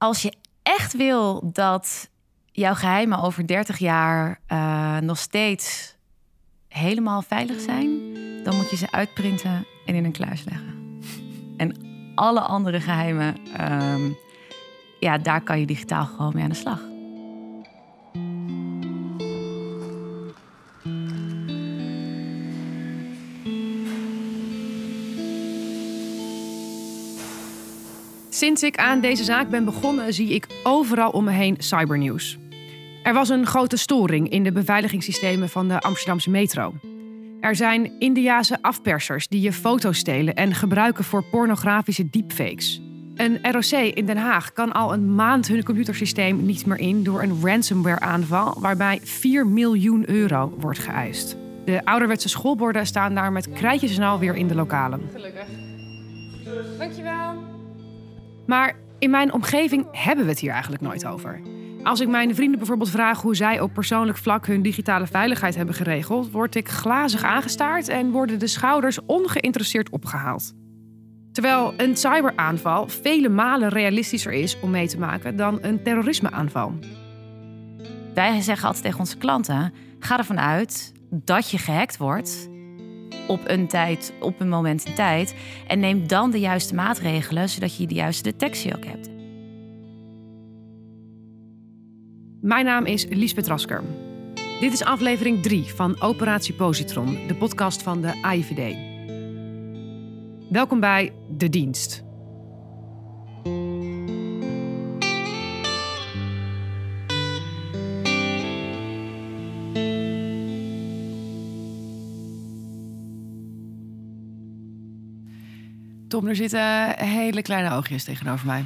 als je echt wil dat jouw geheimen over 30 jaar uh, nog steeds helemaal veilig zijn, dan moet je ze uitprinten en in een kluis leggen. En alle andere geheimen, um, ja, daar kan je digitaal gewoon mee aan de slag. Sinds ik aan deze zaak ben begonnen, zie ik overal om me heen cybernieuws. Er was een grote storing in de beveiligingssystemen van de Amsterdamse metro. Er zijn Indiase afpersers die je foto's stelen en gebruiken voor pornografische deepfakes. Een ROC in Den Haag kan al een maand hun computersysteem niet meer in door een ransomware-aanval waarbij 4 miljoen euro wordt geëist. De ouderwetse schoolborden staan daar met krijtjes en al weer in de lokalen. Gelukkig. Dankjewel. Maar in mijn omgeving hebben we het hier eigenlijk nooit over. Als ik mijn vrienden bijvoorbeeld vraag hoe zij op persoonlijk vlak hun digitale veiligheid hebben geregeld, word ik glazig aangestaard en worden de schouders ongeïnteresseerd opgehaald. Terwijl een cyberaanval vele malen realistischer is om mee te maken dan een terrorismeaanval. Wij zeggen altijd tegen onze klanten: ga ervan uit dat je gehackt wordt op een tijd, op een moment tijd. En neem dan de juiste maatregelen, zodat je de juiste detectie ook hebt. Mijn naam is Liesbeth Rasker. Dit is aflevering 3 van Operatie Positron, de podcast van de AIVD. Welkom bij De Dienst. Tom, er zitten hele kleine oogjes tegenover mij.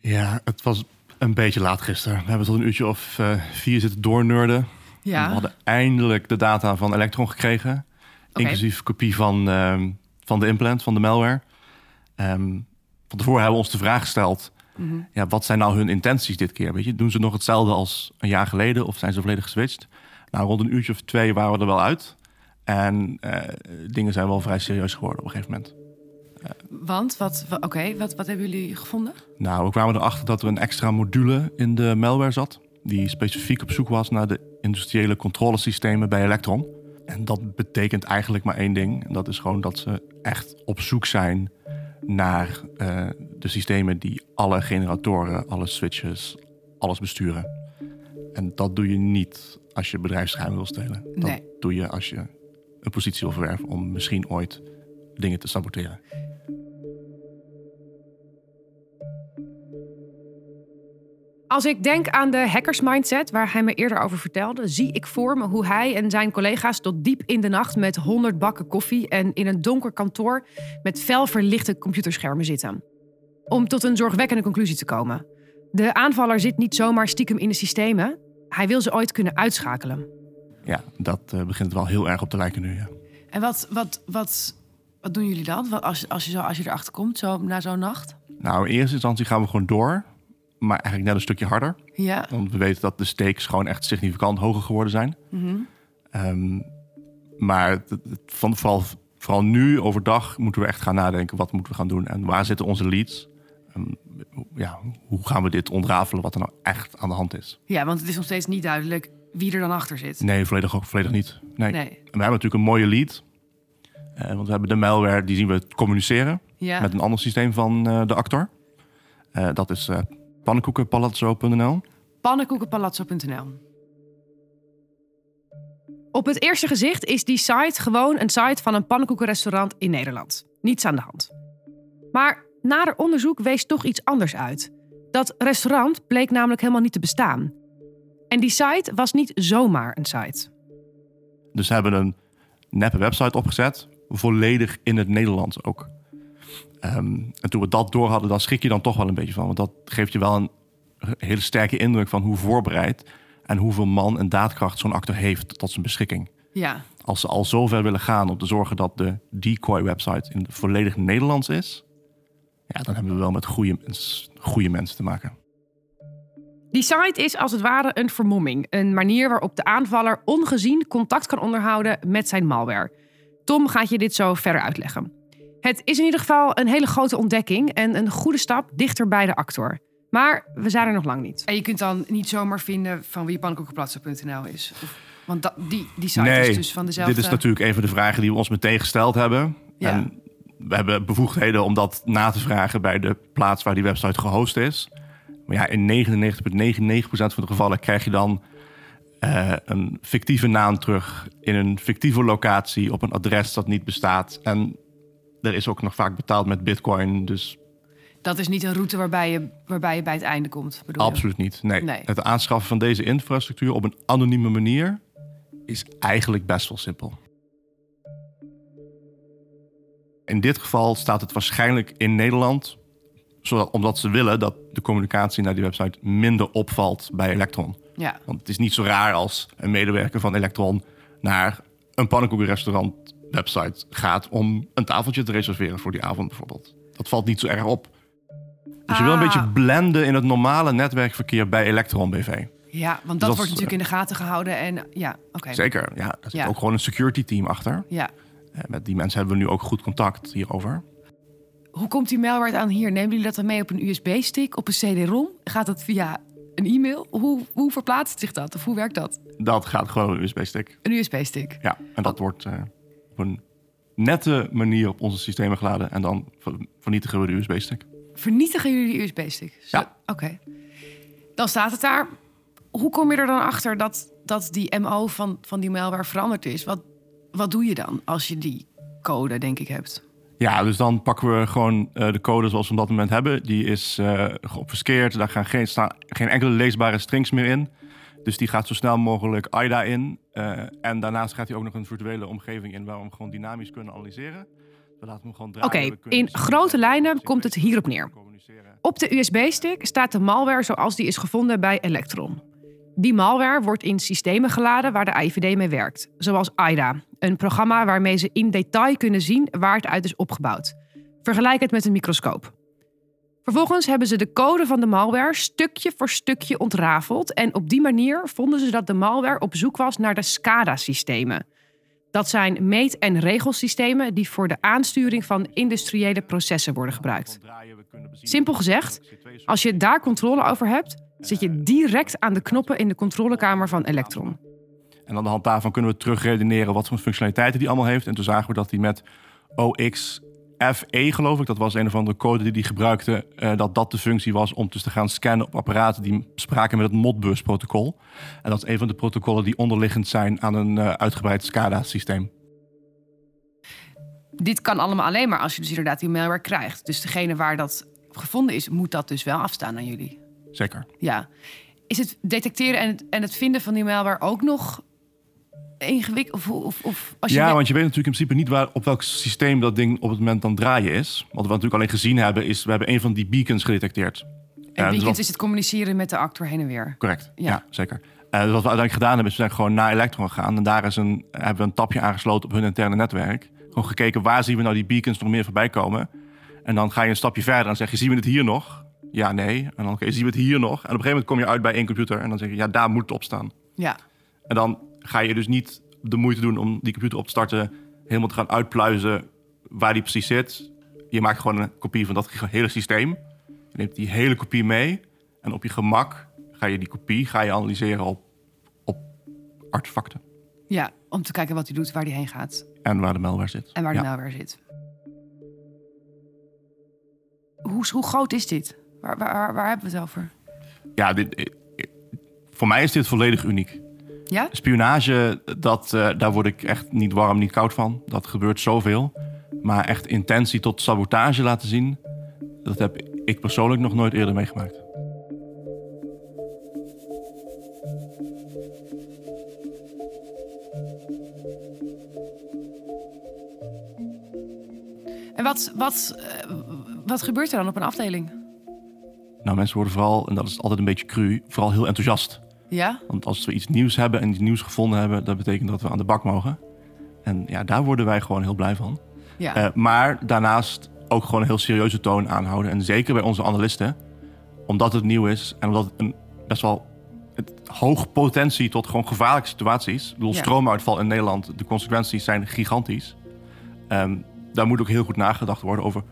Ja, het was een beetje laat gisteren. We hebben tot een uurtje of uh, vier zitten doorneurden. Ja. We hadden eindelijk de data van Electron gekregen. Inclusief kopie van, uh, van de implant, van de malware. Um, van tevoren hebben we ons de vraag gesteld... Mhm. ja, wat zijn nou hun intenties dit keer? Weet je? Doen ze nog hetzelfde als een jaar geleden of zijn ze volledig geswitcht? Nou, rond een uurtje of twee waren we er wel uit. En uh, dingen zijn wel vrij serieus geworden op een gegeven moment. Want, wat, oké, wat, wat hebben jullie gevonden? Nou, we kwamen erachter dat er een extra module in de malware zat... die specifiek op zoek was naar de industriële controlesystemen bij Electron. En dat betekent eigenlijk maar één ding. En dat is gewoon dat ze echt op zoek zijn naar uh, de systemen die alle generatoren, alle switches, alles besturen. En dat doe je niet als je bedrijfsgeheimen wil stelen. Dat doe je als je een positie wil verwerven om misschien ooit dingen te saboteren. Als ik denk aan de hackersmindset waar hij me eerder over vertelde, zie ik voor me hoe hij en zijn collega's tot diep in de nacht met honderd bakken koffie en in een donker kantoor met fel verlichte computerschermen zitten. Om tot een zorgwekkende conclusie te komen. De aanvaller zit niet zomaar stiekem in de systemen. Hij wil ze ooit kunnen uitschakelen. Ja, dat uh, begint wel heel erg op te lijken nu. Ja. En wat, wat, wat, wat doen jullie dan als, als, je, zo, als je erachter komt, zo, na zo'n nacht? Nou, in eerste instantie gaan we gewoon door maar eigenlijk net een stukje harder. Ja. Want we weten dat de stakes gewoon echt significant hoger geworden zijn. Mhm. Ehm, maar van, vooral, vooral nu overdag moeten we echt gaan nadenken wat moeten we gaan doen en waar zitten onze leads. Um, ja, hoe gaan we dit ontrafelen wat er nou echt aan de hand is? Ja, want het is nog steeds niet duidelijk wie er dan achter zit. Nee, volledig, ook, volledig niet. Nee. nee. En we hebben natuurlijk een mooie lead. Uh, want we hebben de malware, die zien we communiceren ja. met een ander systeem van uh, de actor. Uh, dat is Pannenkoekenpalazzo.nl. Pannenkoekenpalazzo.nl. Op het eerste gezicht is die site gewoon een site van een pannenkoekenrestaurant in Nederland. Niets aan de hand. Maar nader onderzoek wees toch iets anders uit. Dat restaurant bleek namelijk helemaal niet te bestaan. En die site was niet zomaar een site. Dus ze hebben een neppe website opgezet, volledig in het Nederlands ook. Ehm, en toen we dat door hadden, dan schrik je dan toch wel een beetje van. Want dat geeft je wel een hele sterke indruk van hoe voorbereid en hoeveel man en daadkracht zo'n acteur heeft tot zijn beschikking. Ja. Als ze al zover willen gaan om te zorgen dat de decoy-website in volledig Nederlands is, ja, dan hebben we wel met goede, goede mensen te maken. Die site is als het ware een vermomming. Een manier waarop de aanvaller ongezien contact kan onderhouden met zijn malware. Tom gaat je dit zo verder uitleggen. Het is in ieder geval een hele grote ontdekking en een goede stap dichter bij de actor. Maar we zijn er nog lang niet. En je kunt dan niet zomaar vinden van wie pannenkoekenplatser.nl is. Of, want dat, die, die site nee, is dus van dezelfde... dit is natuurlijk een van de vragen die we ons meteen gesteld hebben. Ja. En we hebben bevoegdheden om dat na te vragen bij de plaats waar die website gehost is. Maar ja, in 99,99% van de gevallen krijg je dan eh, een fictieve naam terug in een fictieve locatie op een adres dat niet bestaat. En er is ook nog vaak betaald met bitcoin, dus Dat is niet een route waarbij je, waarbij je bij het einde komt, bedoel je? absoluut niet. Nee. Nee. Het aanschaffen van deze infrastructuur op een anonieme manier is eigenlijk best wel simpel. In dit geval staat het waarschijnlijk in Nederland, zodat, omdat ze willen dat de communicatie naar die website minder opvalt bij Electron. Ja, Want het is niet zo raar als een medewerker van Electron naar een pannenkoekenrestaurant website gaat om een tafeltje te reserveren voor die avond bijvoorbeeld. Dat valt niet zo erg op. Dus je wil een Ah. beetje blenden in het normale netwerkverkeer bij Electron BV. ja want dat, dat wordt natuurlijk in de gaten gehouden. En ja, oké. Zeker, ja. Er zit Ja. ook gewoon een security team achter. Ja. Eh, Met die mensen hebben we nu ook goed contact hierover. Hoe komt die malware aan hier? Nemen jullie dat dan mee op een USB-stick, op een CD-ROM? Gaat dat via een e-mail? Hoe, hoe verplaatst zich dat? Of hoe werkt dat? Dat gaat gewoon een USB-stick. Een USB-stick. Ja, en dat wordt eh, op een nette manier op onze systemen geladen. En dan ver- vernietigen we de USB-stick. Vernietigen jullie die USB-stick? Ja. Oké. Dan staat het daar. Hoe kom je er dan achter dat, dat die MO van, van die malware veranderd is? Wat, wat doe je dan als je die code, denk ik, hebt? Ja, dus dan pakken we gewoon eh, de code zoals we op dat moment hebben. Die is eh geobfuskeerd. Daar gaan geen, staan geen enkele leesbare strings meer in. Dus die gaat zo snel mogelijk AIDA in. Eh, en daarnaast gaat hij ook nog een virtuele omgeving in... waar we hem gewoon dynamisch kunnen analyseren. We laten hem gewoon draaien. Oké, in grote lijnen komt het hierop neer. Op de USB-stick staat de malware zoals die is gevonden bij Electron. Die malware wordt in systemen geladen waar de AIVD mee werkt, zoals AIDA, een programma waarmee ze in detail kunnen zien waar het uit is opgebouwd. Vergelijk het met een microscoop. Vervolgens hebben ze de code van de malware stukje voor stukje ontrafeld en op die manier vonden ze dat de malware op zoek was naar de SCADA-systemen. Dat zijn meet- en regelsystemen die voor de aansturing van industriële processen worden gebruikt. Simpel gezegd, Als je daar controle over hebt, zit je direct aan de knoppen in de controlekamer van Electron. En aan de hand daarvan kunnen we terugredeneren wat voor functionaliteiten die allemaal heeft. En toen zagen we dat hij met OXFE, geloof ik, dat was een of andere code die hij gebruikte, eh, dat dat de functie was om dus te gaan scannen op apparaten die spraken met het Modbus-protocol. En dat is een van de protocollen die onderliggend zijn aan een eh, uitgebreid SCADA-systeem. Dit kan allemaal alleen maar als je dus inderdaad die malware krijgt. Dus degene waar dat gevonden is, moet dat dus wel afstaan aan jullie. Zeker. Ja. Is het detecteren en het, en het vinden van die malware ook nog ingewikkeld? Of, of, of als je Ja, weet- want je weet natuurlijk in principe niet waar, op welk systeem dat ding op het moment dan draaien is. Wat we natuurlijk alleen gezien hebben, is we hebben een van die beacons gedetecteerd. en dus weekend wat- is het communiceren met de actor heen en weer. Correct, Ja. ja, zeker. Eh, dus wat we uiteindelijk gedaan hebben, is we zijn gewoon naar Electron gegaan. En daar is een, hebben we een tapje aangesloten op hun interne netwerk. Gewoon gekeken, waar zien we nou die beacons nog meer voorbij komen? En dan ga je een stapje verder en zeg je, zien we het hier nog? Ja, nee. En dan, oké, zien we het hier nog? En op een gegeven moment kom je uit bij één computer en dan zeg je, ja, daar moet het op staan. Ja. En dan ga je dus niet de moeite doen om die computer op te starten, helemaal te gaan uitpluizen waar die precies zit. Je maakt gewoon een kopie van dat hele systeem. Je neemt die hele kopie mee en op je gemak ga je die kopie ga je analyseren op, op artefacten ja, om te kijken wat hij doet, waar hij heen gaat en waar de malware zit. en waar de Ja. malware zit. Hoe, hoe groot is dit? Waar, waar, waar hebben we het over? Ja, dit, eh, voor mij is dit volledig uniek. Ja? Spionage, dat, eh, daar word ik echt niet warm, niet koud van. Dat gebeurt zoveel. Maar echt intentie tot sabotage laten zien, dat heb ik persoonlijk nog nooit eerder meegemaakt. En wat, wat, eh, wat gebeurt er dan op een afdeling? Nou, mensen worden vooral, en dat is altijd een beetje cru, vooral heel enthousiast. Ja? Want als we iets nieuws hebben en iets nieuws gevonden hebben, dat betekent dat we aan de bak mogen. En ja, daar worden wij gewoon heel blij van. Ja. Eh, maar daarnaast ook gewoon een heel serieuze toon aanhouden. En zeker bij onze analisten, omdat het nieuw is en omdat het een best wel het hoge potentie tot gewoon gevaarlijke situaties. Ik bedoel, Ja. stroomuitval in Nederland, de consequenties zijn gigantisch. Ehm, daar moet ook heel goed nagedacht worden over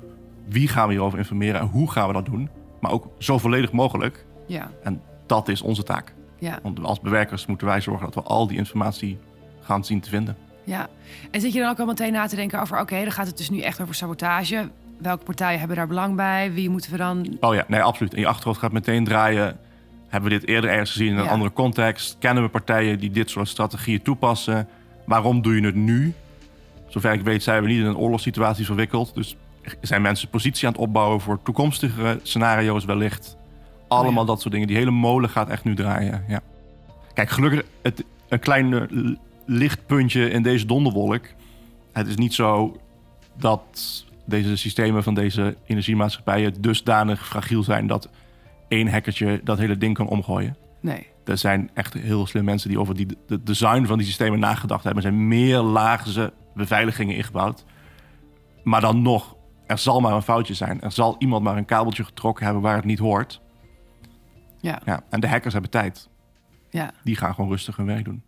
wie gaan we hierover informeren en hoe gaan we dat doen. maar ook zo volledig mogelijk. Ja, En dat is onze taak. Ja, Want als bewerkers moeten wij zorgen dat we al die informatie gaan zien te vinden. ja. En zit je dan ook al meteen na te denken over... oké, dan gaat het dus nu echt over sabotage. Welke partijen hebben daar belang bij? Wie moeten we dan... Oh ja, nee, absoluut. In je achterhoofd gaat meteen draaien. Hebben we dit eerder ergens gezien in een Ja. andere context? Kennen we partijen die dit soort strategieën toepassen? Waarom doe je het nu? Zover ik weet zijn we niet in een oorlogssituatie verwikkeld. Dus zijn mensen positie aan het opbouwen voor toekomstige scenario's wellicht. Allemaal ja. dat soort dingen. Die hele molen gaat echt nu draaien. Ja. Kijk, gelukkig het, een klein eh, lichtpuntje in deze donderwolk. Het is niet zo dat deze systemen van deze energiemaatschappijen dusdanig fragiel zijn dat één hackertje dat hele ding kan omgooien. Nee. Er zijn echt heel slim mensen die over die, de design van die systemen nagedacht hebben. Er zijn meer laagse beveiligingen ingebouwd. Maar dan nog, er zal maar een foutje zijn. Er zal iemand maar een kabeltje getrokken hebben waar het niet hoort. Ja, Ja, en de hackers hebben tijd. ja. Die gaan gewoon rustig hun werk doen.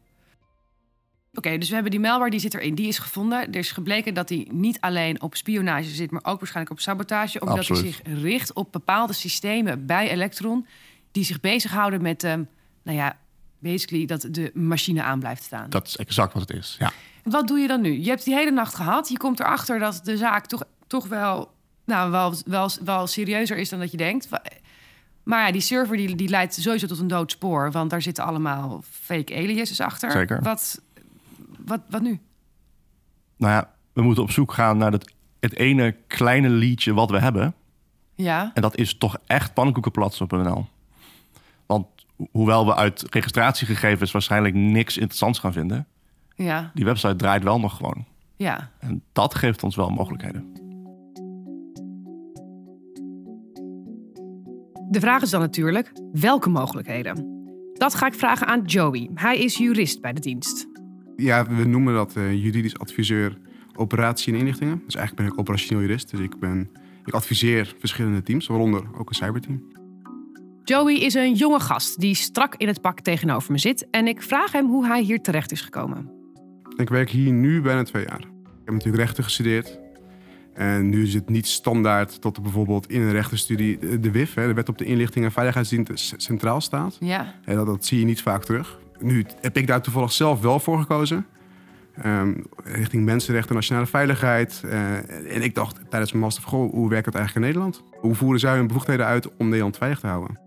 Oké, dus we hebben die malware, die zit erin. Die is gevonden. Er is gebleken dat die niet alleen op spionage zit... maar ook waarschijnlijk op sabotage. Omdat hij zich richt op bepaalde systemen bij Electron... die zich bezighouden met, ehm, nou ja, basically dat de machine aan blijft staan. Dat is exact wat het is. Ja. Wat doe je dan nu? Je hebt die hele nacht gehad. Je komt erachter dat de zaak toch, toch wel, nou, wel, wel, wel serieuzer is dan dat je denkt. Maar ja, die server die, die leidt sowieso tot een dood spoor. Want daar zitten allemaal fake aliases achter. Zeker. Wat, wat, wat nu? Nou ja, we moeten op zoek gaan naar het, het ene kleine liedje wat we hebben. Ja, En dat is toch echt pannenkoekenplatsen.nl. Want ho- hoewel we uit registratiegegevens waarschijnlijk niks interessants gaan vinden, ja, die website draait wel nog gewoon. ja. En dat geeft ons wel mogelijkheden. De vraag is dan natuurlijk, welke mogelijkheden? Dat ga ik vragen aan Joey. Hij is jurist bij de dienst. Ja, we noemen dat eh, juridisch adviseur operatie en inlichtingen. Dus eigenlijk ben ik operationeel jurist. Dus ik, ben, ik adviseer verschillende teams, waaronder ook een cyberteam. Joey is een jonge gast die strak in het pak tegenover me zit. En ik vraag hem hoe hij hier terecht is gekomen. Ik werk hier nu bijna twee jaar. Ik heb natuurlijk rechten gestudeerd. En nu is het niet standaard dat er bijvoorbeeld in een rechtenstudie de WIF, de Wet op de Inlichting en Veiligheidsdienst, centraal staat. Ja, En dat, dat zie je niet vaak terug. Nu heb ik daar toevallig zelf wel voor gekozen. Ehm, richting mensenrechten, nationale veiligheid. Eh, en ik dacht tijdens mijn master, goh, hoe werkt het eigenlijk in Nederland? Hoe voeren zij hun bevoegdheden uit om Nederland veilig te houden?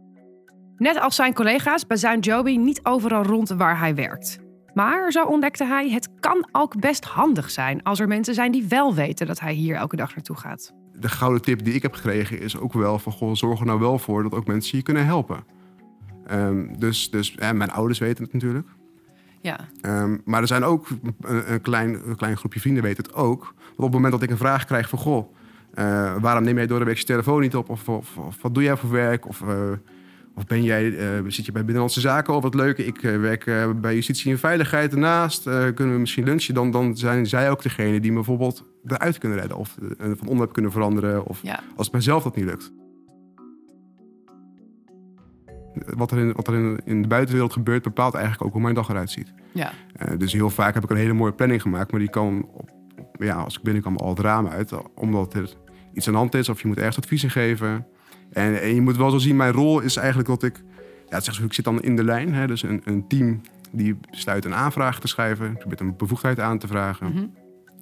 Net als zijn collega's bazuint Joby niet overal rond waar hij werkt. Maar, zo ontdekte hij, het kan ook best handig zijn als er mensen zijn die wel weten dat hij hier elke dag naartoe gaat. De gouden tip die ik heb gekregen is ook wel van, goh, zorg er nou wel voor dat ook mensen je kunnen helpen. Ehm, dus dus eh, mijn ouders weten het natuurlijk. Ja, Ehm, maar er zijn ook een, een, klein, een klein groepje vrienden weten het ook. Want op het moment dat ik een vraag krijg van... goh, eh, waarom neem jij door de week je telefoon niet op? Of, of, of wat doe jij voor werk? Of, eh, of ben jij, eh, zit je bij Binnenlandse Zaken? Of wat leuk, ik eh, werk eh, bij Justitie en Veiligheid ernaast. Eh, kunnen we misschien lunchen? Dan, dan zijn zij ook degene die me bijvoorbeeld eruit kunnen redden. Of van onderwerp kunnen veranderen. Of ja, als het mijzelf dat niet lukt. Wat er, in, wat er in, in de buitenwereld gebeurt, bepaalt eigenlijk ook hoe mijn dag eruit ziet. ja, dus heel vaak heb ik een hele mooie planning gemaakt, maar die kan, op, op- ja, als ik binnenkom, al het raam uit. Omdat er iets aan de hand is of je moet ergens adviezen geven. En, en je moet wel zo zien, mijn rol is eigenlijk dat ik, ja, het zegt ik zit dan in de lijn. Hè, dus een, een team die besluit een aanvraag te schrijven, probeert een bevoegdheid aan te vragen. Mhm.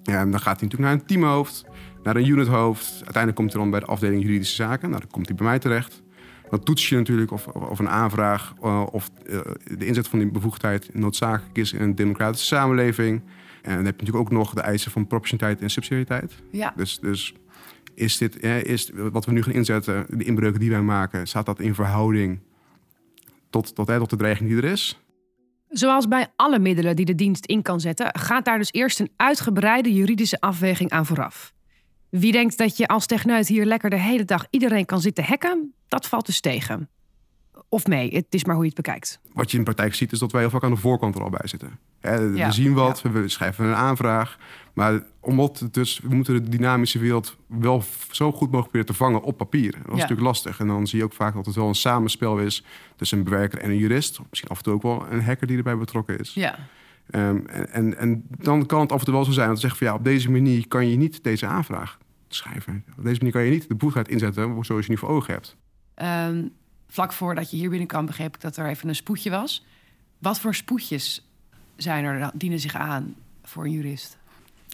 Ja, en dan gaat hij natuurlijk naar een teamhoofd, naar een unithoofd. Uiteindelijk komt hij dan bij de afdeling juridische zaken. Nou, dan komt hij bij mij terecht. Dan toets je natuurlijk of, of of een aanvraag eh, of eh, de inzet van die bevoegdheid noodzakelijk is in een democratische samenleving. En dan heb je natuurlijk ook nog de eisen van proportionaliteit en subsidiariteit. ja. Dus, dus is dit, is wat we nu gaan inzetten, de inbreuken die wij maken, staat dat in verhouding tot, tot, tot de dreiging die er is? Zoals bij alle middelen die de dienst in kan zetten, gaat daar dus eerst een uitgebreide juridische afweging aan vooraf. Wie denkt dat je als techneut hier lekker de hele dag iedereen kan zitten hacken, dat valt dus tegen. Of mee, het is maar hoe je het bekijkt. Wat je in de praktijk ziet, is dat wij heel vaak aan de voorkant er al bij zitten. Hè, Ja, We zien wat, we schrijven een aanvraag. Maar omdat het dus, we moeten de dynamische wereld wel zo goed mogelijk proberen te vangen op papier. Dat is natuurlijk lastig. En dan zie je ook vaak dat het wel een samenspel is tussen een bewerker en een jurist. Misschien af en toe ook wel een hacker die erbij betrokken is. Ja, Ehm, en, en, en dan kan het af en toe wel zo zijn dat ze zeggen van ja, op deze manier kan je niet deze aanvraag schrijven. Op deze manier kan je niet de bevoegdheid inzetten zoals je nu voor ogen hebt. Ehm, vlak voordat je hier binnenkwam begreep ik dat er even een spoedje was. Wat voor spoedjes zijn er, dienen zich aan voor een jurist?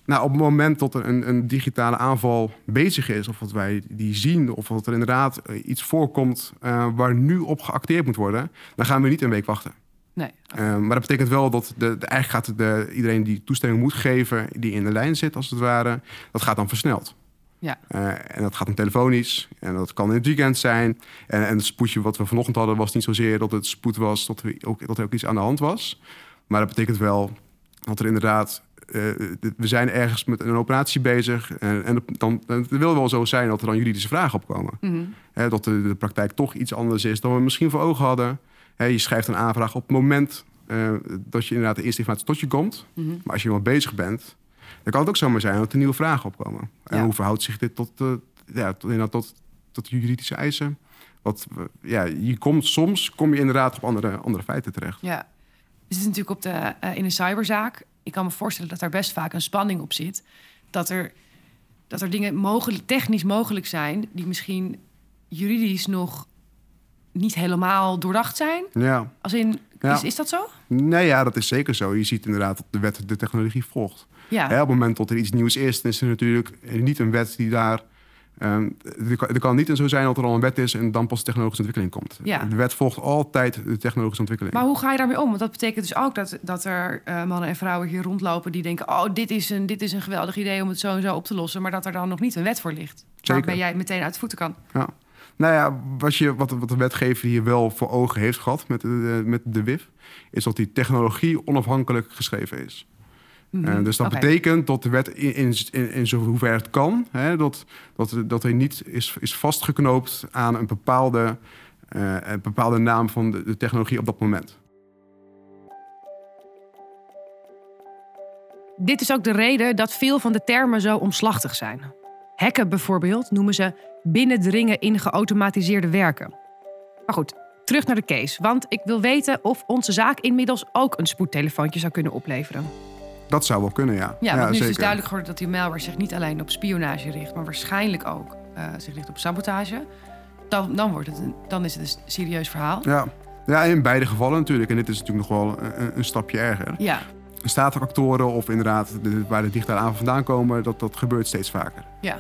Nou, op het moment dat er een, een, digitale aanval bezig is, of dat wij die zien, of dat er inderdaad eh, iets voorkomt uh, waar nu op geacteerd moet worden, dan gaan we niet een week wachten. Nee. Uh, maar dat betekent wel dat de, de, eigenlijk gaat de, iedereen die toestemming moet geven, die in de lijn zit als het ware, dat gaat dan versneld. Ja. en dat gaat dan telefonisch. En dat kan in het weekend zijn. En, en het spoedje wat we vanochtend hadden was niet zozeer dat het spoed was, dat, we ook, dat er ook iets aan de hand was. Maar dat betekent wel dat er inderdaad uh, we zijn ergens met een operatie bezig. En, en dan het wil wel zo zijn dat er dan juridische vragen opkomen. Mm dat de, de, praktijk toch iets anders is dan we misschien voor ogen hadden. je schrijft een aanvraag op het moment uh, dat je inderdaad de eerste informatie tot je komt. Mhm. Maar als je wel bezig bent, dan kan het ook zomaar zijn dat er nieuwe vragen opkomen. En Ja. hoe verhoudt zich dit tot, uh, ja, tot, tot, tot juridische eisen? Wat, ja, je komt, soms kom je inderdaad op andere, andere feiten terecht. Ja. We zitten natuurlijk op de, eh, in een cyberzaak. Ik kan me voorstellen dat daar best vaak een spanning op zit. Dat er, dat er dingen mogelijk, technisch mogelijk zijn... die misschien juridisch nog niet helemaal doordacht zijn. Ja. Als in, Ja. is, is dat zo? Nee, ja, dat is zeker zo. Je ziet inderdaad dat de wet de technologie volgt. Ja. Hè, op het moment dat er iets nieuws is, dan is er natuurlijk niet een wet die daar. ehm, er, kan, er kan niet zo zijn dat er al een wet is en dan pas technologische ontwikkeling komt. Ja. De wet volgt altijd de technologische ontwikkeling. Maar hoe ga je daarmee om? Want dat betekent dus ook dat, dat er eh, mannen en vrouwen hier rondlopen... die denken, oh, dit is, een, dit is een geweldig idee om het zo en zo op te lossen... maar dat er dan nog niet een wet voor ligt. Zeker. Waarbij jij meteen uit de voeten kan. Ja. Nou ja, wat, je, wat, wat de wetgever hier wel voor ogen heeft gehad met de, met de WIF, is dat die technologie onafhankelijk geschreven is. Mhm. Eh, dus dat betekent dat de wet in, in, in, in zover het kan, hè, dat, dat, dat hij niet is, is vastgeknoopt aan een bepaalde, eh, een bepaalde naam van de, de technologie op dat moment. Dit is ook de reden dat veel van de termen zo omslachtig zijn. Hacken bijvoorbeeld noemen ze binnendringen in geautomatiseerde werken. Maar goed, terug naar de case. Want ik wil weten of onze zaak inmiddels ook een spoedtelefoontje zou kunnen opleveren. Dat zou wel kunnen, ja. Ja, want nu is dus duidelijk geworden dat die malware zich niet alleen op spionage richt, maar waarschijnlijk ook eh, zich richt op sabotage. Dan, dan, wordt het een, dan is het een serieus verhaal. Ja. ja, in beide gevallen natuurlijk. En dit is natuurlijk nog wel een, een stapje erger. Ja, Staatfactoren of inderdaad de, waar de digitale aanval vandaan komen, dat, dat gebeurt steeds vaker. ja.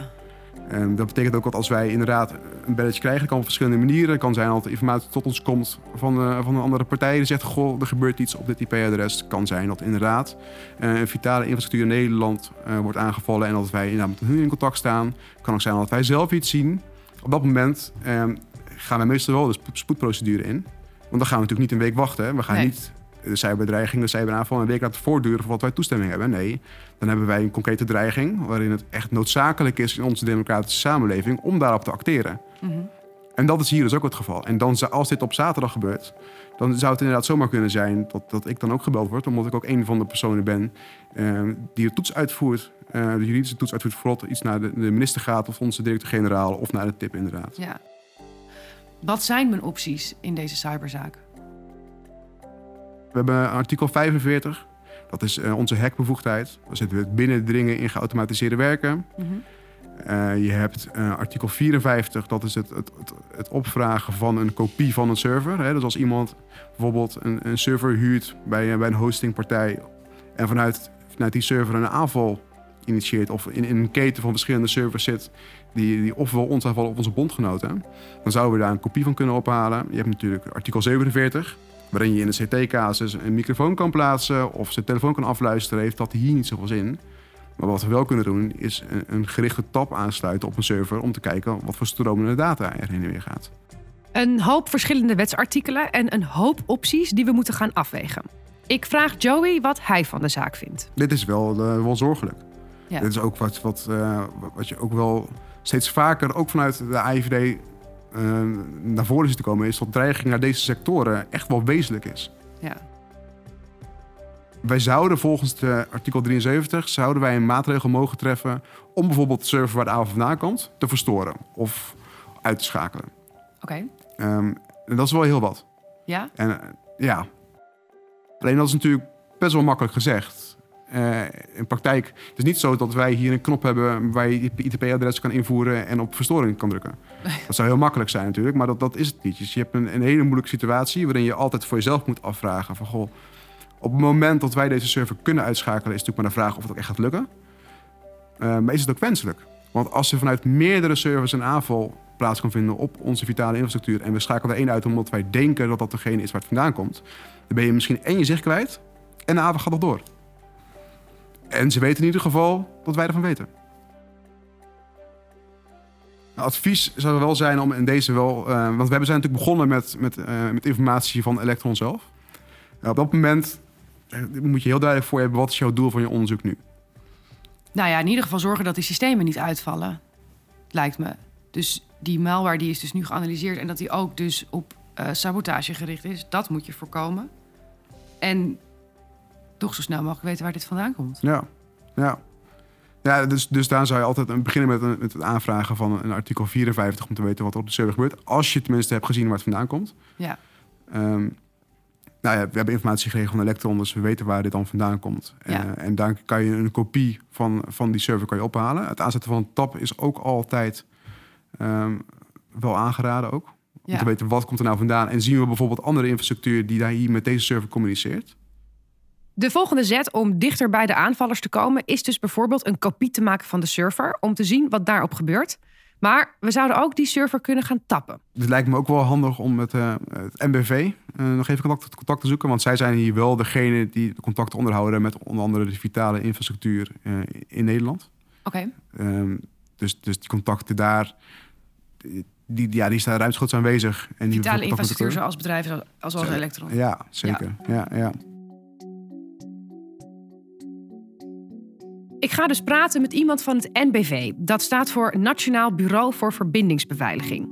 En dat betekent ook dat als wij inderdaad een belletje krijgen, kan op verschillende manieren. Het kan zijn dat de informatie tot ons komt van, eh, van een andere partij die zegt: Goh, er gebeurt iets op dit IP-adres. Het kan zijn dat inderdaad eh, een vitale infrastructuur in Nederland eh, wordt aangevallen en dat wij inderdaad met hun in contact staan. Het kan ook zijn dat wij zelf iets zien. Op dat moment eh, gaan wij meestal wel de spo- spoedprocedure in. Want dan gaan we natuurlijk niet een week wachten. hè. We gaan Nee. niet de cyberdreiging, de cyberaanval een week laten voortduren voordat wij toestemming hebben. Nee, dan hebben wij een concrete dreiging waarin het echt noodzakelijk is in onze democratische samenleving om daarop te acteren. Mhm. En dat is hier dus ook het geval. En dan, als dit op zaterdag gebeurt, dan zou het inderdaad zomaar kunnen zijn dat, dat ik dan ook gebeld word, omdat ik ook een van de personen ben eh, die de toets uitvoert, eh, de juridische toets uitvoert, voordat iets naar de, de minister gaat of onze directeur-generaal of naar de tip inderdaad. ja. Wat zijn mijn opties in deze cyberzaak? We hebben artikel 45. Dat is eh, onze hackbevoegdheid. Daar zitten we het binnendringen in geautomatiseerde werken. Mhm. Eh, je hebt eh, artikel 54, dat is het, het, het, het opvragen van een kopie van een server. Hè? Dus als iemand bijvoorbeeld een, een server huurt bij, bij een hostingpartij en vanuit, vanuit die server een aanval initieert of in, in een keten van verschillende servers zit die, die ofwel ons aanvallen of onze bondgenoten, dan zouden we daar een kopie van kunnen ophalen. Je hebt natuurlijk artikel 47, waarin je in een CT-casus een microfoon kan plaatsen of zijn telefoon kan afluisteren, heeft dat hier niet zoveel zin. Maar wat we wel kunnen doen, is een, een gerichte tab aansluiten op een server om te kijken wat voor stromende data er heen en weer gaat. Een hoop verschillende wetsartikelen en een hoop opties die we moeten gaan afwegen. Ik vraag Joey wat hij van de zaak vindt. Dit is wel, eh, wel zorgelijk. Ja. Dit is ook wat, wat, eh, wat je ook wel steeds vaker, ook vanuit de AIVD, eh, naar voren ziet te komen, is dat dreiging naar deze sectoren echt wel wezenlijk is. Ja. Wij zouden volgens de artikel 73 zouden wij een maatregel mogen treffen om bijvoorbeeld de server waar de aanval vandaan komt te verstoren of uit te schakelen. Oké. Ehm, en dat is wel heel wat. Ja? En eh, ja, alleen dat is natuurlijk best wel makkelijk gezegd. Eh, in praktijk. Het is niet zo dat wij hier een knop hebben waar je ITP-adres kan invoeren en op verstoring kan drukken. Dat zou heel makkelijk zijn natuurlijk, maar dat, dat is het niet. Dus je hebt een, een hele moeilijke situatie waarin je altijd voor jezelf moet afvragen van goh, op het moment dat wij deze server kunnen uitschakelen, is het natuurlijk maar de vraag of het ook echt gaat lukken. Uh, maar is het ook wenselijk? Want als er vanuit meerdere servers een aanval plaats kan vinden op onze vitale infrastructuur en we schakelen er één uit omdat wij denken dat dat degene is waar het vandaan komt, dan ben je misschien één je zicht kwijt en de avond gaat nog door. En ze weten in ieder geval dat wij ervan weten. Nou, advies zou wel zijn om in deze wel. Uh, want we zijn natuurlijk begonnen met, met, uh, met informatie van Electron zelf. Uh, op dat moment moet je heel duidelijk voor hebben wat is jouw doel van je onderzoek nu. Nou ja, in ieder geval zorgen dat die systemen niet uitvallen, lijkt me. Dus die malware die is dus nu geanalyseerd en dat die ook dus op sabotage gericht is, dat moet je voorkomen. En toch zo snel mogelijk weten waar dit vandaan komt. Ja, ja. Ja, dus, dus daar zou je altijd beginnen met, een, met het aanvragen van een artikel 54 om te weten wat er op de server gebeurt. Als je tenminste hebt gezien waar het vandaan komt. Ja. Um, nou ja, we hebben informatie gekregen van Electron, dus we weten waar dit dan vandaan komt. Ja. Uh, en dan kan je een kopie van, van die server kan je ophalen. Het aanzetten van een tab is ook altijd um, wel aangeraden ook. Om ja. te weten wat komt er nou vandaan. En zien we bijvoorbeeld andere infrastructuur die daar hier met deze server communiceert. De volgende zet om dichter bij de aanvallers te komen is dus bijvoorbeeld een kopie te maken van de server om te zien wat daarop gebeurt. Maar we zouden ook die server kunnen gaan tappen. Het lijkt me ook wel handig om met uh, het MBV uh, nog even contact, contact, te zoeken. Want zij zijn hier wel degene die de contacten onderhouden met onder andere de vitale infrastructuur uh, in Nederland. Oké. Okay. Um, dus, dus die contacten daar, die, ja, die staan ruimschoots aanwezig. En die vitale infrastructuur zoals bedrijven als, als Elektron. Ja, zeker. ja, ja. ja. Ik ga dus praten met iemand van het NBV. Dat staat voor Nationaal Bureau voor Verbindingsbeveiliging.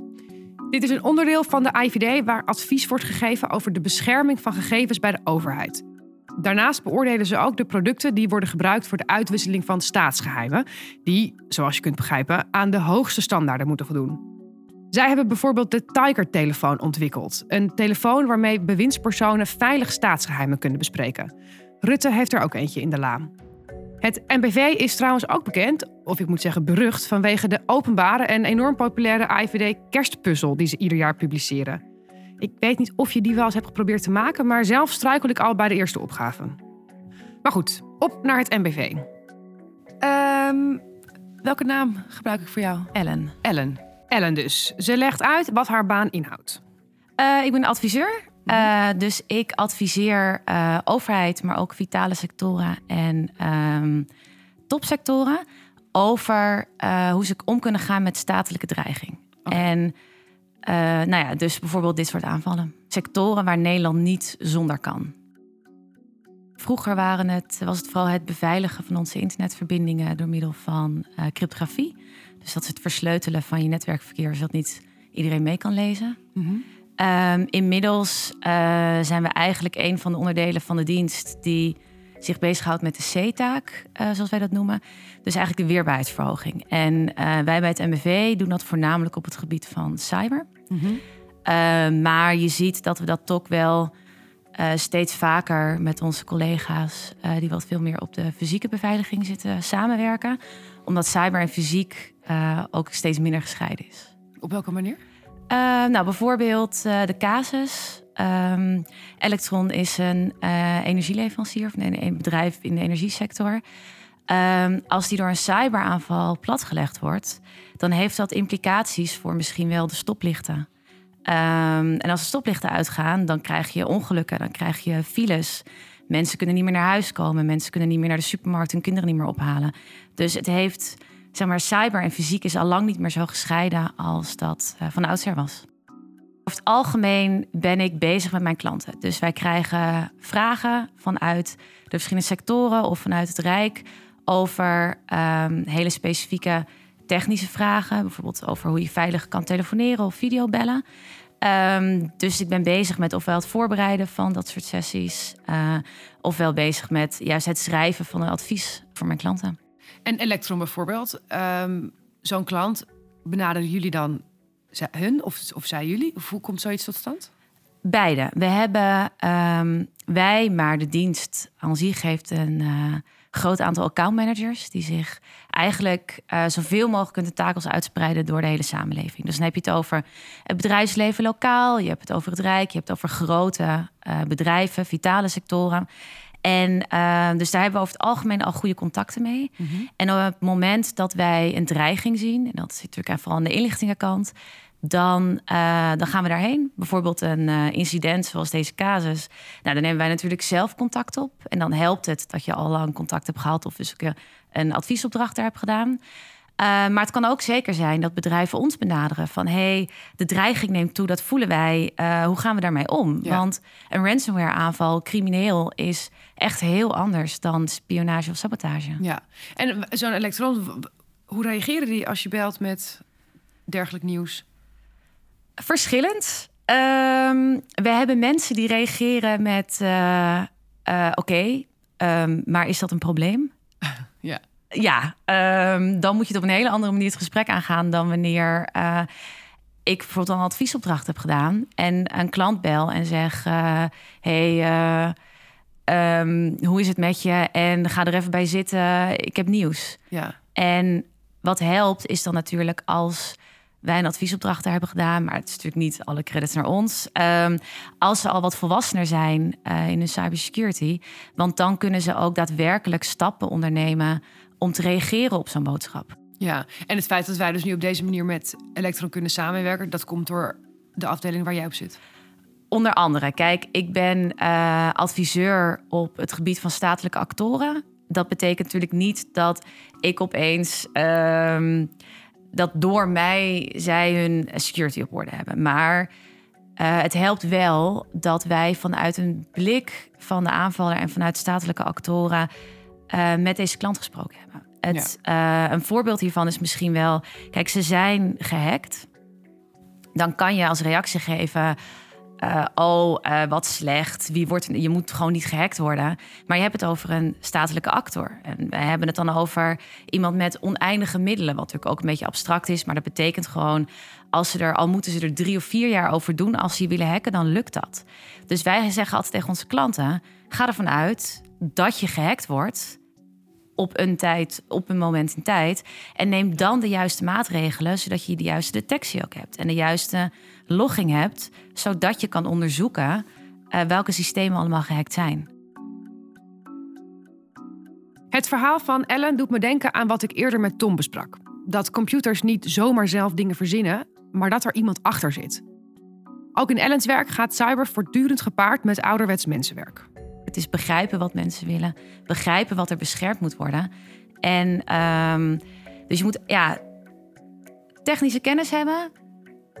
Dit is een onderdeel van de IVD waar advies wordt gegeven over de bescherming van gegevens bij de overheid. Daarnaast beoordelen ze ook de producten die worden gebruikt voor de uitwisseling van staatsgeheimen, die, zoals je kunt begrijpen, aan de hoogste standaarden moeten voldoen. Zij hebben bijvoorbeeld de Tiger-telefoon ontwikkeld, een telefoon waarmee bewindspersonen veilig staatsgeheimen kunnen bespreken. Rutte heeft er ook eentje in de laan. Het NBV is trouwens ook bekend, of ik moet zeggen berucht, vanwege de openbare en enorm populaire IVD kerstpuzzel die ze ieder jaar publiceren. Ik weet niet of je die wel eens hebt geprobeerd te maken, maar zelf struikel ik al bij de eerste opgave. Maar goed, op naar het NBV. Um, welke naam gebruik ik voor jou? Ellen. Ellen. Ellen dus. Ze legt uit wat haar baan inhoudt. Uh, ik ben adviseur uh, dus ik adviseer uh, overheid, maar ook vitale sectoren en um, topsectoren over uh, hoe ze om kunnen gaan met statelijke dreiging. Okay. En nou ja, dus bijvoorbeeld dit soort aanvallen. Sectoren waar Nederland niet zonder kan. Vroeger waren het, was het vooral het beveiligen van onze internetverbindingen door middel van cryptografie. Dus dat is het versleutelen van je netwerkverkeer, zodat niet iedereen mee kan lezen. Mm -hmm. Um, inmiddels uh, zijn we eigenlijk een van de onderdelen van de dienst die zich bezighoudt met de C-taak, uh, zoals wij dat noemen. Dus eigenlijk de weerbaarheidsverhoging. En uh, wij bij het MBV doen dat voornamelijk op het gebied van cyber. Mm -hmm. maar je ziet dat we dat toch wel steeds vaker met onze collega's, die wat veel meer op de fysieke beveiliging zitten, samenwerken. Omdat cyber en fysiek ook steeds minder gescheiden is. Op welke manier? Uh, nou, bijvoorbeeld uh, de casus. Um, Electron is een uh, energieleverancier of een, een, bedrijf in de energiesector. Um, als die door een cyberaanval platgelegd wordt, dan heeft dat implicaties voor misschien wel de stoplichten. En als de stoplichten uitgaan, dan krijg je ongelukken, dan krijg je files. Mensen kunnen niet meer naar huis komen, mensen kunnen niet meer naar de supermarkt hun kinderen niet meer ophalen. Dus het heeft zeg cyber en fysiek is al lang niet meer zo gescheiden als dat uh, van oudsher was. Over het algemeen ben ik bezig met mijn klanten. Dus wij krijgen vragen vanuit de verschillende sectoren of vanuit het Rijk over um, hele specifieke technische vragen. Bijvoorbeeld over hoe je veilig kan telefoneren of videobellen. Um, dus ik ben bezig met ofwel het voorbereiden van dat soort sessies, uh, ofwel bezig met juist het schrijven van een advies voor mijn klanten. En Electron bijvoorbeeld, um, zo'n klant, benaderen jullie dan hun of, of zij jullie? Of hoe komt zoiets tot stand? Beide. We hebben um, wij, maar de dienst aan zich heeft een uh, groot aantal accountmanagers die zich eigenlijk uh, zoveel mogelijk hun tentakels uitspreiden door de hele samenleving. Dus dan heb je het over het bedrijfsleven lokaal, je hebt het over het Rijk, je hebt het over grote uh, bedrijven, vitale sectoren. En uh, dus daar hebben we over het algemeen al goede contacten mee. Mm -hmm. En op het moment dat wij een dreiging zien, en dat zit natuurlijk vooral aan de inlichtingenkant, dan, uh, dan gaan we daarheen. Bijvoorbeeld een uh, incident zoals deze casus. Nou, dan nemen wij natuurlijk zelf contact op. En dan helpt het dat je al lang contact hebt gehad of dus een adviesopdracht daar hebt gedaan. Uh, maar het kan ook zeker zijn dat bedrijven ons benaderen van hey, de dreiging neemt toe, dat voelen wij. hoe gaan we daarmee om? Ja. Want een ransomware aanval, crimineel, is echt heel anders dan spionage of sabotage. Ja, en zo'n elektron, hoe reageren die als je belt met dergelijk nieuws? Verschillend. Um, we hebben mensen die reageren met: uh, uh, Oké, okay, um, maar is dat een probleem? ja. Ja, um, dan moet je het op een hele andere manier het gesprek aangaan dan wanneer uh, ik bijvoorbeeld een adviesopdracht heb gedaan en een klant bel en zeg: Hey, hoe is het met je? En ga er even bij zitten. Ik heb nieuws. Ja. En wat helpt is dan natuurlijk als wij een adviesopdracht daar hebben gedaan, maar het is natuurlijk niet alle credits naar ons. Um, als ze al wat volwassener zijn in hun cybersecurity, want dan kunnen ze ook daadwerkelijk stappen ondernemen om te reageren op zo'n boodschap. Ja, en het feit dat wij dus nu op deze manier met Electron kunnen samenwerken, dat komt door de afdeling waar jij op zit. Onder andere, kijk, ik ben uh, adviseur op het gebied van statelijke actoren. Dat betekent natuurlijk niet dat ik opeens. Uh, dat door mij zij hun security op orde hebben. Maar uh, het helpt wel dat wij vanuit een blik van de aanvaller en vanuit statelijke actoren uh, met deze klant gesproken hebben. Het, ja. uh, een voorbeeld hiervan is misschien wel: kijk, ze zijn gehackt. Dan kan je als reactie geven. Uh, oh, uh, wat slecht. Wie wordt, je moet gewoon niet gehackt worden. Maar je hebt het over een statelijke actor. En we hebben het dan over iemand met oneindige middelen. Wat natuurlijk ook een beetje abstract is. Maar dat betekent gewoon, als ze er, al moeten ze er drie of vier jaar over doen. Als ze willen hacken, dan lukt dat. Dus wij zeggen altijd tegen onze klanten: ga ervan uit dat je gehackt wordt op een tijd, op een moment in tijd. En neem dan de juiste maatregelen, zodat je de juiste detectie ook hebt. En de juiste logging hebt, zodat je kan onderzoeken uh, welke systemen allemaal gehackt zijn. Het verhaal van Ellen doet me denken aan wat ik eerder met Tom besprak. Dat computers niet zomaar zelf dingen verzinnen, maar dat er iemand achter zit. Ook in Ellens werk gaat cyber voortdurend gepaard met ouderwets mensenwerk. Het is begrijpen wat mensen willen, begrijpen wat er beschermd moet worden. En um, dus je moet ja, technische kennis hebben,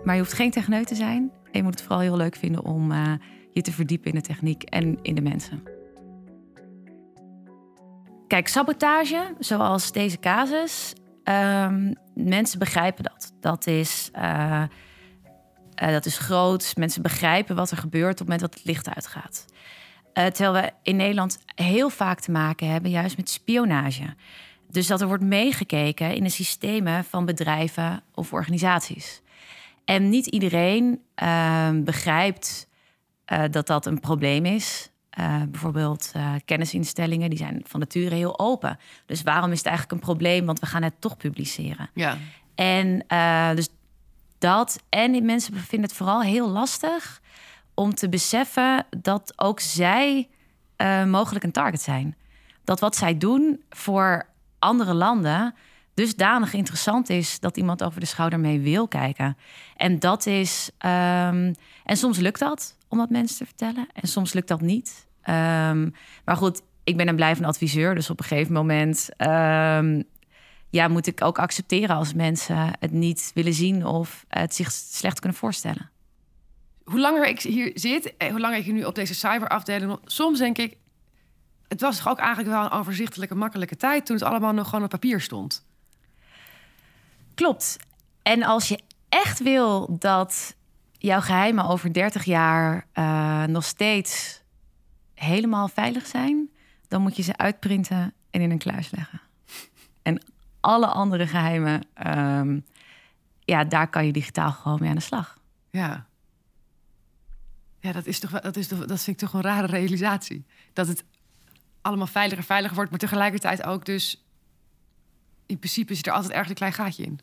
maar je hoeft geen techneut te zijn. En je moet het vooral heel leuk vinden om uh, je te verdiepen in de techniek en in de mensen. Kijk, sabotage, zoals deze casus, um, mensen begrijpen dat. Dat is, uh, uh, dat is groot. Mensen begrijpen wat er gebeurt op het moment dat het licht uitgaat. Uh, terwijl we in Nederland heel vaak te maken hebben, juist met spionage. Dus dat er wordt meegekeken in de systemen van bedrijven of organisaties. En niet iedereen uh, begrijpt uh, dat dat een probleem is. Uh, bijvoorbeeld kennisinstellingen, die zijn van nature heel open. Dus waarom is het eigenlijk een probleem? Want we gaan het toch publiceren. Ja. En dus dat. En mensen vinden het vooral heel lastig om te beseffen dat ook zij uh, mogelijk een target zijn. Dat wat zij doen voor andere landen dusdanig interessant is dat iemand over de schouder mee wil kijken. En dat is. Um, en soms lukt dat om dat mensen te vertellen, en soms lukt dat niet. Um, maar goed, ik ben een blijvende adviseur, dus op een gegeven moment. Um, ja, moet ik ook accepteren als mensen het niet willen zien of het zich slecht kunnen voorstellen hoe langer ik hier zit, hoe langer ik nu op deze cyberafdeling, soms denk ik, het was toch ook eigenlijk wel een overzichtelijke, makkelijke tijd toen het allemaal nog gewoon op papier stond. Klopt. En als je echt wil dat jouw geheimen over 30 jaar uh, nog steeds helemaal veilig zijn, dan moet je ze uitprinten en in een kluis leggen. En alle andere geheimen, um, ja, daar kan je digitaal gewoon mee aan de slag. Ja. Ja, dat, is toch, dat, is toch, dat vind ik toch een rare realisatie. Dat het allemaal veiliger veiliger wordt, maar tegelijkertijd ook dus in principe zit er altijd ergens een klein gaatje in.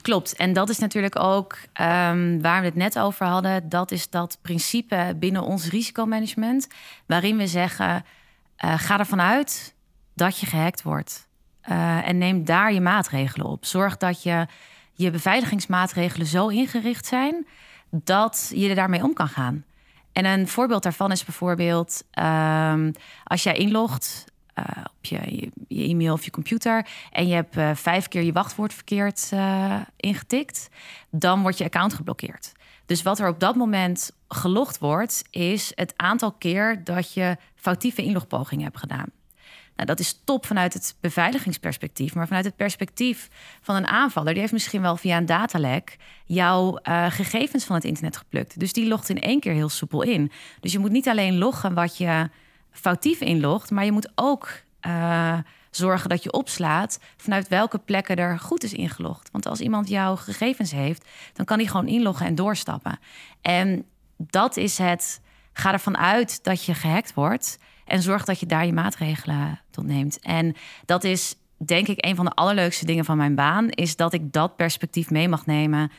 Klopt. En dat is natuurlijk ook ehm, waar we het net over hadden. Dat is dat principe binnen ons risicomanagement, waarin we zeggen: uh, ga ervan uit dat je gehackt wordt. Uh, en neem daar je maatregelen op. Zorg dat je je beveiligingsmaatregelen zo ingericht zijn dat je er daarmee om kan gaan. En een voorbeeld daarvan is bijvoorbeeld um, als jij inlogt uh, op je, je, e-mail of je computer en je hebt uh, vijf keer je wachtwoord verkeerd uh, ingetikt, dan wordt je account geblokkeerd. Dus wat er op dat moment gelogd wordt, is het aantal keer dat je foutieve inlogpogingen hebt gedaan. Nou, dat is top vanuit het beveiligingsperspectief. Maar vanuit het perspectief van een aanvaller, die heeft misschien wel via een datalek jouw uh, gegevens van het internet geplukt. Dus die logt in één keer heel soepel in. Dus je moet niet alleen loggen wat je foutief inlogt, maar je moet ook uh, zorgen dat je opslaat vanuit welke plekken er goed is ingelogd. Want als iemand jouw gegevens heeft, dan kan hij gewoon inloggen en doorstappen. En dat is het. Ga ervan uit dat je gehackt wordt. En zorg dat je daar je maatregelen tot neemt. En dat is denk ik een van de allerleukste dingen van mijn baan, is dat ik dat perspectief mee mag nemen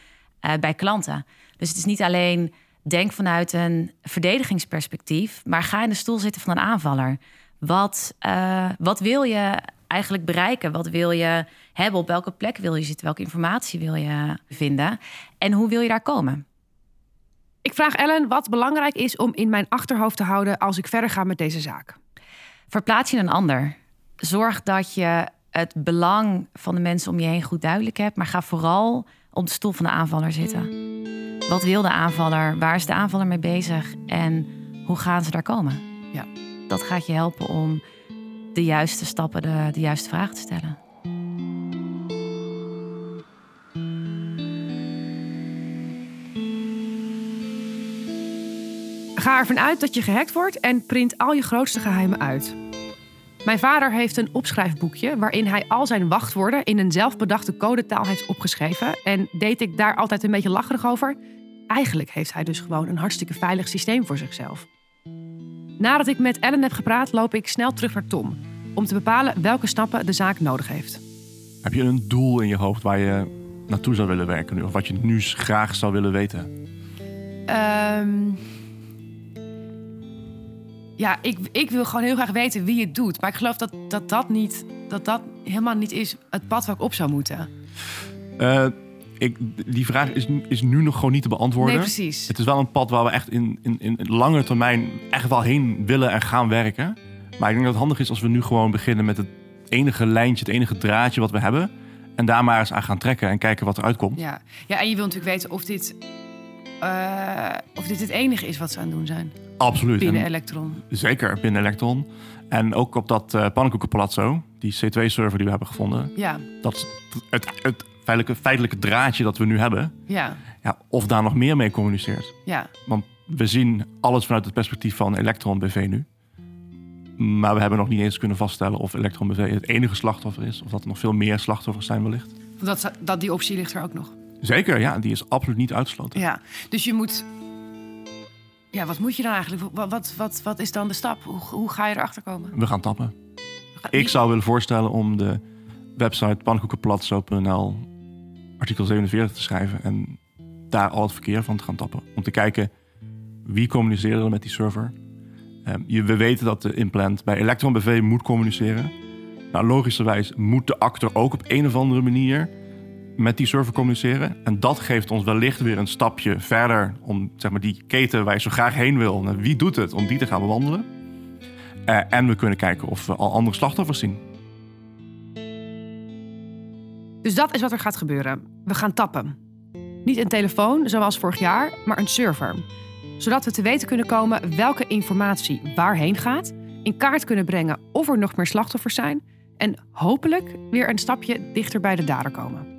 uh, bij klanten. Dus het is niet alleen denk vanuit een verdedigingsperspectief, maar ga in de stoel zitten van een aanvaller. Wat, uh, wat wil je eigenlijk bereiken? Wat wil je hebben? Op welke plek wil je zitten? Welke informatie wil je vinden? En hoe wil je daar komen? Ik vraag Ellen wat belangrijk is om in mijn achterhoofd te houden als ik verder ga met deze zaak. Verplaats je een ander. Zorg dat je het belang van de mensen om je heen goed duidelijk hebt, maar ga vooral op de stoel van de aanvaller zitten. Wat wil de aanvaller? Waar is de aanvaller mee bezig? En hoe gaan ze daar komen? Ja. Dat gaat je helpen om de juiste stappen, de, de juiste vragen te stellen. Ga ervan uit dat je gehackt wordt en print al je grootste geheimen uit. Mijn vader heeft een opschrijfboekje waarin hij al zijn wachtwoorden in een zelfbedachte codetaal heeft opgeschreven. En deed ik daar altijd een beetje lacherig over. Eigenlijk heeft hij dus gewoon een hartstikke veilig systeem voor zichzelf. Nadat ik met Ellen heb gepraat, loop ik snel terug naar Tom. Om te bepalen welke stappen de zaak nodig heeft. Heb je een doel in je hoofd waar je naartoe zou willen werken nu? Of wat je nu graag zou willen weten? Um, ja, ik, ik wil gewoon heel graag weten wie het doet. Maar ik geloof dat dat, dat, niet, dat, dat helemaal niet is het pad waar ik op zou moeten. Uh, ik, die vraag is, is nu nog gewoon niet te beantwoorden. Nee, precies. Het is wel een pad waar we echt in, in, in lange termijn echt wel heen willen en gaan werken. Maar ik denk dat het handig is als we nu gewoon beginnen met het enige lijntje, het enige draadje wat we hebben. En daar maar eens aan gaan trekken en kijken wat eruit komt. Ja, ja en je wilt natuurlijk weten of dit, uh, of dit het enige is wat ze aan het doen zijn. Absoluut. Binnen en Electron. Zeker, binnen Electron. En ook op dat uh, pannenkoekenpalazzo, die C2-server die we hebben gevonden. Ja. Dat is het, het feitelijke, feitelijke draadje dat we nu hebben. Ja. ja. Of daar nog meer mee communiceert. Ja. Want we zien alles vanuit het perspectief van Electron BV nu. Maar we hebben nog niet eens kunnen vaststellen of Electron BV het enige slachtoffer is. Of dat er nog veel meer slachtoffers zijn wellicht. Dat, dat die optie ligt er ook nog. Zeker, ja. Die is absoluut niet uitgesloten. Ja, dus je moet... Ja, wat moet je dan eigenlijk? Wat, wat, wat, wat is dan de stap? Hoe, hoe ga je erachter komen? We gaan tappen. Ik zou willen voorstellen om de website pannenkoekenplatzo.nl artikel 47 te schrijven en daar al het verkeer van te gaan tappen. Om te kijken wie communiceerde er met die server. Um, je, we weten dat de implant bij Electron BV moet communiceren. Nou, logischerwijs moet de actor ook op een of andere manier met die server communiceren. En dat geeft ons wellicht weer een stapje verder om zeg maar, die keten waar je zo graag heen wil. Wie doet het om die te gaan bewandelen? Uh, en we kunnen kijken of we al andere slachtoffers zien. Dus dat is wat er gaat gebeuren. We gaan tappen. Niet een telefoon, zoals vorig jaar, maar een server. Zodat we te weten kunnen komen welke informatie waarheen gaat, in kaart kunnen brengen of er nog meer slachtoffers zijn en hopelijk weer een stapje dichter bij de dader komen.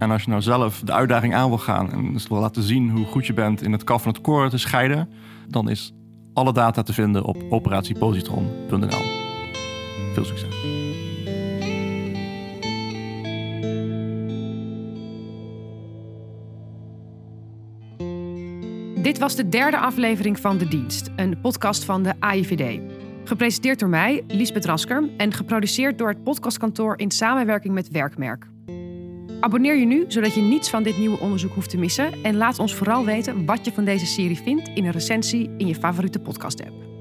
En als je nou zelf de uitdaging aan wil gaan en dus wil laten zien hoe goed je bent in het kaf van het koren te scheiden, dan is alle data te vinden op operatiepositron.nl. Veel succes! Dit was de derde aflevering van De Dienst, een podcast van de AIVD. Gepresenteerd door mij, Liesbeth Rasker, en geproduceerd door het podcastkantoor in samenwerking met Werkmerk. Abonneer je nu, zodat je niets van dit nieuwe onderzoek hoeft te missen. En laat ons vooral weten wat je van deze serie vindt in een recensie in je favoriete podcast-app.